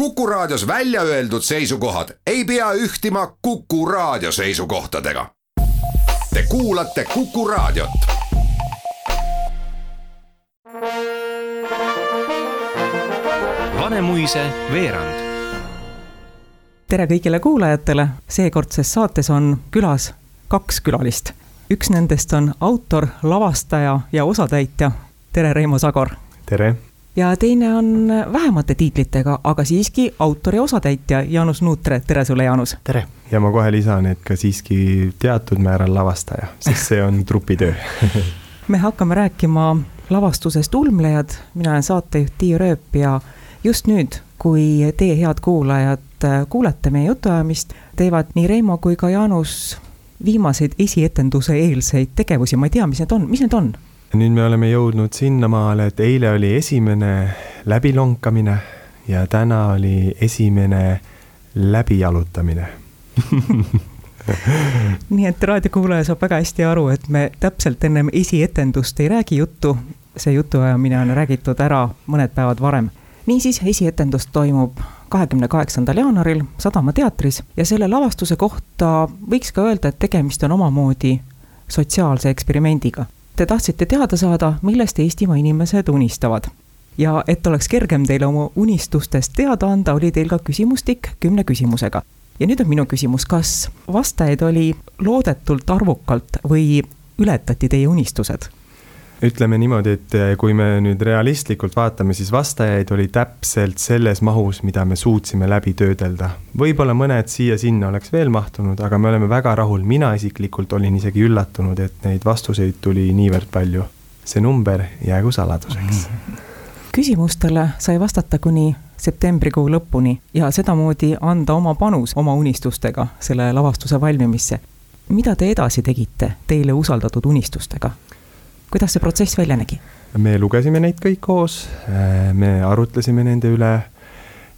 Kuku Raadios välja öeldud seisukohad ei pea ühtima Kuku Raadio seisukohtadega. Te kuulate Kuku Raadiot. Vanemuise veerand. tere kõigile kuulajatele, seekordses saates on külas kaks külalist. üks nendest on autor, lavastaja ja osatäitja. tere, Reimo Sagor. tere ja teine on vähemate tiitlitega, aga siiski autor ja osatäitja Jaanus Nuutre, tere sulle, Jaanus! tere! ja ma kohe lisan, et ka siiski teatud määral lavastaja, sest see on trupitöö me hakkame rääkima lavastusest Ulmlejad, mina olen saatejuht Tiia Rööp ja just nüüd, kui teie, head kuulajad, kuulete meie jutuajamist, teevad nii Reimo kui ka Jaanus viimaseid esietenduse eelseid tegevusi, ma ei tea, mis need on, mis need on? Nüüd me oleme jõudnud sinnamaale, et eile oli esimene läbilonkamine ja täna oli esimene läbijalutamine. Nii et raadiokuulaja saab väga hästi aru, et me täpselt ennem esietendust ei räägi juttu, see jutuajamine on räägitud ära mõned päevad varem. niisiis, esietendus toimub kahekümne kaheksandal jaanuaril Sadama teatris ja selle lavastuse kohta võiks ka öelda, et tegemist on omamoodi sotsiaalse eksperimendiga Te tahtsite teada saada, millest Eestimaa inimesed unistavad. ja et oleks kergem teile oma unistustest teada anda, oli teil ka küsimustik kümne küsimusega. ja nüüd on minu küsimus, kas vastajaid oli loodetult arvukalt või ületati teie unistused? Ütleme niimoodi, et eh, kui me nüüd realistlikult vaatame, siis vastajaid oli täpselt selles mahus, mida me suutsime läbi töödelda. võib-olla mõned siia-sinna oleks veel mahtunud, aga me oleme väga rahul, mina isiklikult olin isegi üllatunud, et neid vastuseid tuli niivõrd palju. see number jäägu saladuseks. küsimustele sai vastata kuni septembrikuu lõpuni ja sedamoodi anda oma panus oma unistustega selle lavastuse valmimisse. mida te edasi tegite teile usaldatud unistustega? Kuidas see protsess välja nägi? me lugesime neid kõik koos, äh, me arutlesime nende üle,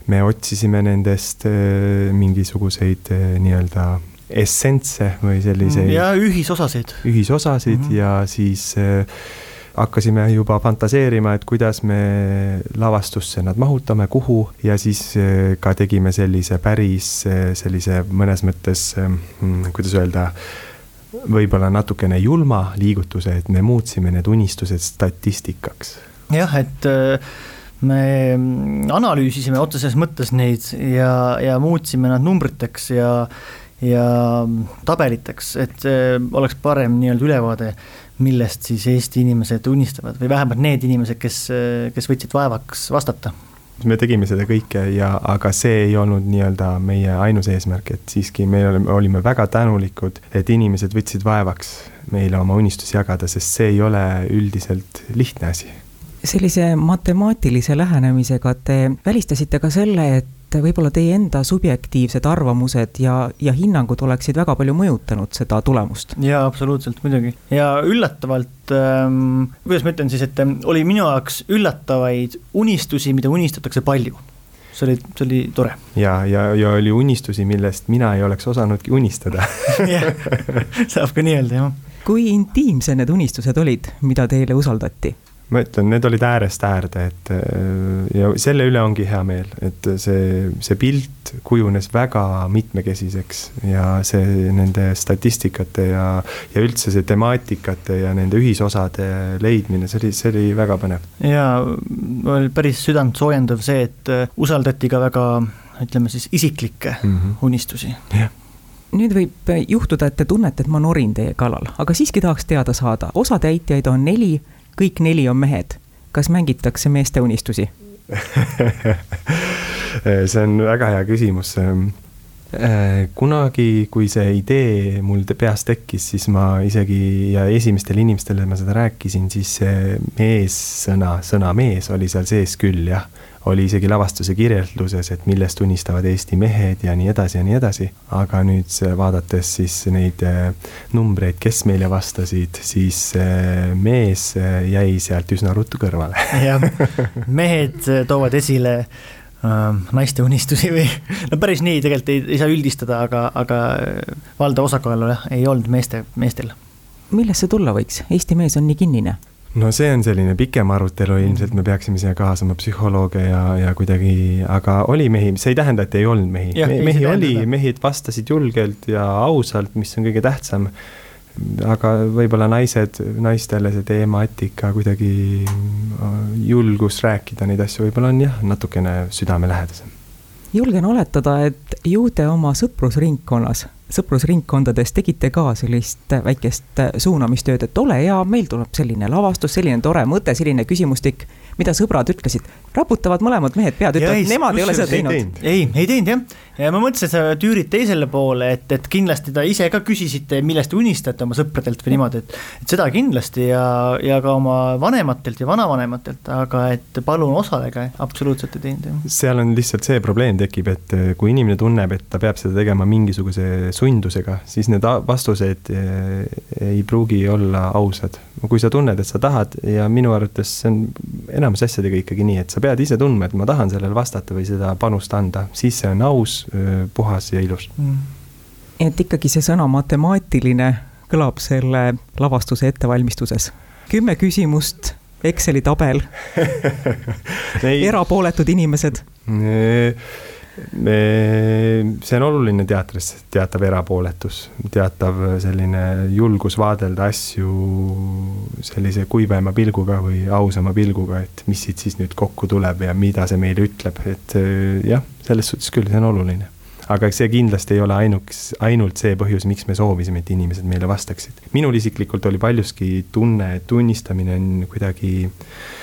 me otsisime nendest äh, mingisuguseid äh, nii-öelda essentse või selliseid. ja ühisosasid. ühisosasid mm -hmm. ja siis hakkasime juba fantaseerima, et kuidas me lavastusse nad mahutame, kuhu ja siis ka tegime sellise päris sellise mõnes mõttes, mm, kuidas öelda võib-olla natukene julma liigutuse, et me muutsime need unistused statistikaks. jah, et äh, me analüüsisime otseses mõttes neid ja, ja muutsime nad numbriteks ja, ja tabeliteks, et äh, oleks parem nii-öelda ülevaade, millest siis Eesti inimesed unistavad või vähemalt need inimesed, kes, kes võtsid vaevaks vastata me tegime seda kõike ja, aga see ei olnud nii-öelda meie ainus eesmärk, et siiski me olime, olime väga tänulikud, et inimesed võtsid vaevaks meile oma unistusi jagada, sest see ei ole üldiselt lihtne asi. sellise matemaatilise lähenemisega te välistasite ka selle, et et võib-olla teie enda subjektiivsed arvamused ja, ja hinnangud oleksid väga palju mõjutanud seda tulemust. jaa, absoluutselt, muidugi. ja üllatavalt ähm,, kuidas ma ütlen siis, et ähm, oli minu jaoks üllatavaid unistusi, mida unistatakse palju see oli, see oli tore. ja, ja, ja oli unistusi, millest mina ei oleks osanudki unistada jah, saab ka nii öelda, jah. kui intiimsed need unistused olid, mida teile usaldati? Ma ütlen, need olid äärest äärde, et äh, ja selle üle ongi hea meel, et see, see pilt kujunes väga mitmekesiseks ja see nende statistikate ja, ja üldse see temaatikate ja nende ühisosade leidmine, see oli, see oli väga põnev. ja oli päris südantsoojendav see, et äh, usaldati ka väga ütleme siis isiklikke mm -hmm. unistusi. jah nüüd võib juhtuda, et te tunnete, et ma norin teie kallal, aga siiski tahaks teada saada, osatäitjaid on neli kõik neli on mehed. kas mängitakse meeste unistusi see on väga hea küsimus. Äh, kunagi, kui see idee mul peas tekkis, siis ma isegi ja esimestele inimestele ma seda rääkisin, siis see meessõna, sõna mees oli seal sees küll jah oli isegi lavastuse kirjelduses, et millest unistavad Eesti mehed ja nii edasi ja nii edasi. aga nüüd vaadates siis neid äh, numbreid, kes meile vastasid, siis äh, mees jäi sealt üsna ruttu kõrvale. jah, mehed toovad esile naiste unistusi või no päris nii tegelikult ei, ei saa üldistada, aga, aga valdav osakaal jah, ei olnud meeste, meestel. millest see tulla võiks, Eesti mees on nii kinnine no see on selline pikem arutelu, ilmselt me peaksime siia kaasama psühholooge ja, ja kuidagi, aga oli mehi, see ei tähenda, et ei olnud mehi. mehi oli, mehed vastasid julgelt ja ausalt, mis on kõige tähtsam. Aga võib-olla naised, naistele see temaatika kuidagi, julgus rääkida neid asju võib-olla on jah, natukene südamelähedasem. julgen oletada, et ju te oma sõprusringkonnas sõprusringkondades tegite ka sellist väikest suunamistööd, et ole hea, meil tuleb selline lavastus, selline tore mõte, selline küsimustik mida sõbrad ütlesid, raputavad mõlemad mehed pead, ütlevad, nemad ei ole seda teinud. ei, ei teinud jah, ja ma mõtlesin, et sa tüürid teisele poole, et, et kindlasti ta ise ka küsisite, millest te unistate oma sõpradelt või niimoodi, et et seda kindlasti ja, ja ka oma vanematelt ja vanavanematelt, aga et palun osalege, absoluutselt ei teinud jah. seal on lihtsalt see probleem tekib, et kui inimene tunneb, et ta peab seda tegema mingisuguse sundusega, siis need vastused eh, ei pruugi olla ausad. kui sa tunned, et sa tahad ja minu arvates see on enamus asjadega ikkagi nii, et sa pead ise tundma, et ma tahan sellele vastata või seda panust anda, siis see on aus, puhas ja ilus mm.. et ikkagi see sõna matemaatiline kõlab selle lavastuse ettevalmistuses. kümme küsimust, Exceli tabel erapooletud inimesed see on oluline teatris, teatav erapooletus, teatav selline julgus vaadelda asju sellise kuivema pilguga või ausama pilguga, et mis siit siis nüüd kokku tuleb ja mida see meile ütleb, et jah, selles suhtes küll, see on oluline. aga see kindlasti ei ole ainuks, ainult see põhjus, miks me soovisime, et inimesed meile vastaksid. minul isiklikult oli paljuski tunne, et tunnistamine on kuidagi äh,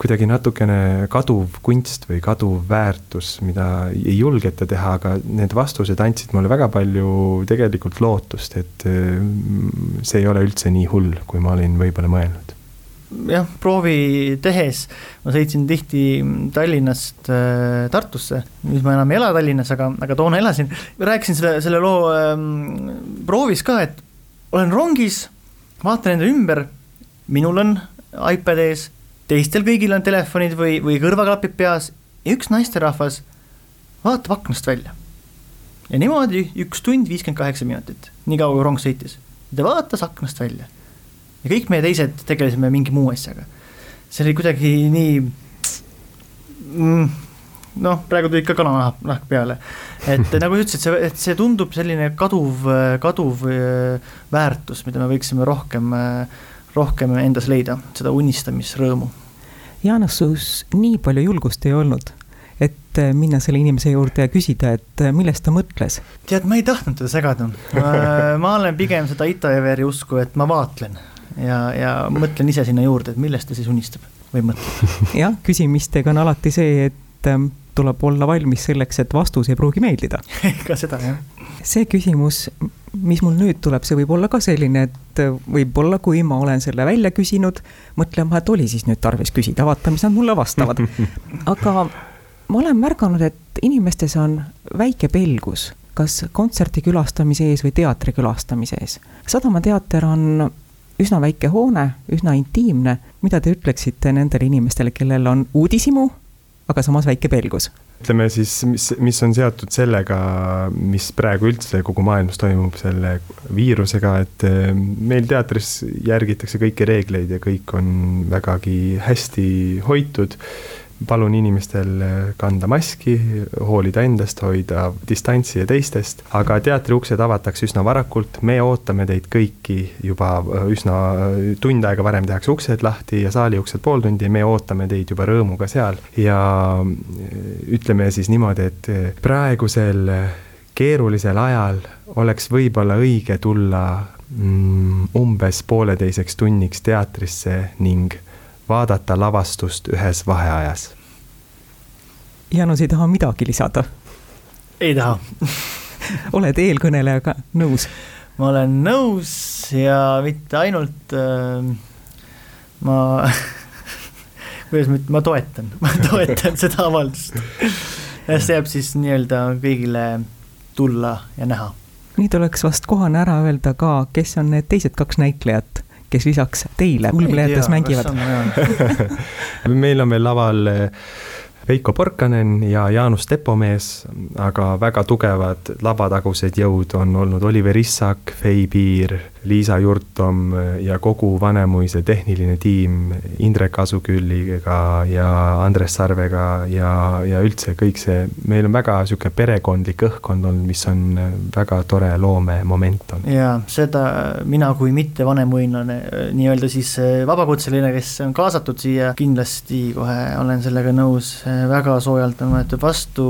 kuidagi natukene kaduv kunst või kaduv väärtus, mida ei julgeta teha, aga need vastused andsid mulle väga palju tegelikult lootust, et mm, see ei ole üldse nii hull, kui ma olin võib-olla mõelnud jah, proovi tehes ma sõitsin tihti Tallinnast äh, Tartusse, nüüd ma enam ei ela Tallinnas, aga, aga toona elasin. rääkisin selle, selle loo ähm, proovis ka, et olen rongis, vaatan enda ümber, minul on iPad ees teistel kõigil on telefonid või, või kõrvaklapid peas ja üks naisterahvas vaatab aknast välja. ja niimoodi üks tund viiskümmend kaheksa minutit, nii kaua kui rong sõitis. ta vaatas aknast välja. ja kõik meie teised tegelesime mingi muu asjaga. see oli kuidagi nii mm, noh, praegu tuli ikka kananahk nahk peale. et nagu sa ütlesid, see, et see tundub selline kaduv, kaduv äh, väärtus, mida me võiksime rohkem, äh, rohkem endas leida, seda unistamisrõõmu Jaanus, sus nii palju julgust ei olnud, et äh, minna selle inimese juurde ja küsida, et äh, millest ta mõtles? tead, ma ei tahtnud teda segada ma olen pigem seda Ita-Everi usku, et ma vaatlen ja, ja mõtlen ise sinna juurde, et millest ta siis unistab või mõtleb. jah, küsimistega on alati see, et ähm, tuleb olla valmis selleks, et vastus ei pruugi meeldida ka seda, jah. see küsimus, mis mul nüüd tuleb, see võib olla ka selline, et võib-olla, kui ma olen selle välja küsinud, mõtlema, et oli siis nüüd tarvis küsida, vaata, mis nad mulle vastavad. aga ma olen märganud, et inimestes on väike pelgus, kas kontserdi külastamise ees või teatri külastamise ees. Sadama teater on üsna väike hoone, üsna intiimne, mida te ütleksite nendele inimestele, kellel on uudishimu, aga samas väike pelgus? ütleme siis, mis, mis on seotud sellega, mis praegu üldse kogu maailmas toimub selle viirusega, et eh, meil teatris järgitakse kõiki reegleid ja kõik on vägagi hästi hoitud palun inimestel kanda maski, hoolida endast, hoida distantsi ja teistest, aga teatri uksed avatakse üsna varakult, me ootame teid kõiki juba üsna tund aega varem tehakse uksed lahti ja saali uksed pool tundi, me ootame teid juba rõõmuga seal. Ja ütleme siis niimoodi, et praegusel keerulisel ajal oleks võib-olla õige tulla mm, umbes pooleteiseks tunniks teatrisse ning vaadata lavastust ühes vaheajas. Janus ei taha midagi lisada? ei taha oled eelkõnelejaga nõus? ma olen nõus ja mitte ainult äh, ma kuidas ma ütlen, ma toetan, ma toetan seda avaldust. see jääb siis nii-öelda kõigile tulla ja näha. nüüd oleks vast kohane ära öelda ka, kes on need teised kaks näitlejat kes lisaks teile ulmelejates mängivad? meil on veel laval eh, Veiko Porkanen ja Jaanus Tepomees, aga väga tugevad labatagused jõud on olnud Oliver Issak, Fei Piir Liisa Jurtom ja kogu Vanemuise tehniline tiim Indrek Asukülliga ja Andres Sarvega ja, ja üldse kõik see, meil on väga sihuke perekondlik õhkkond olnud, mis on väga tore loomemoment olnud. ja seda mina kui mitte vanemuinlane, nii-öelda siis vabakutseline, kes on kaasatud siia, kindlasti kohe olen sellega nõus, väga soojalt on võetud vastu,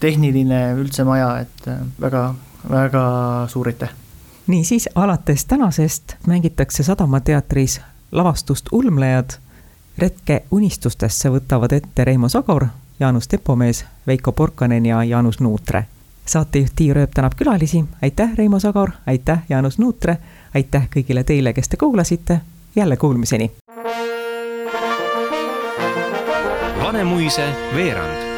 tehniline üldse maja, et väga, väga suur aitäh niisiis, alates tänasest mängitakse Sadama teatris lavastust Ulmlejad. retke unistustesse võtavad ette Reimo Sagor, Jaanus Tepomees, Veiko Porkanen ja Jaanus Nuutre. saatejuht Tiia Rööp tänab külalisi, aitäh, Reimo Sagor, aitäh, Jaanus Nuutre, aitäh kõigile teile, kes te kuulasite, jälle kuulmiseni. Vanemuise veerand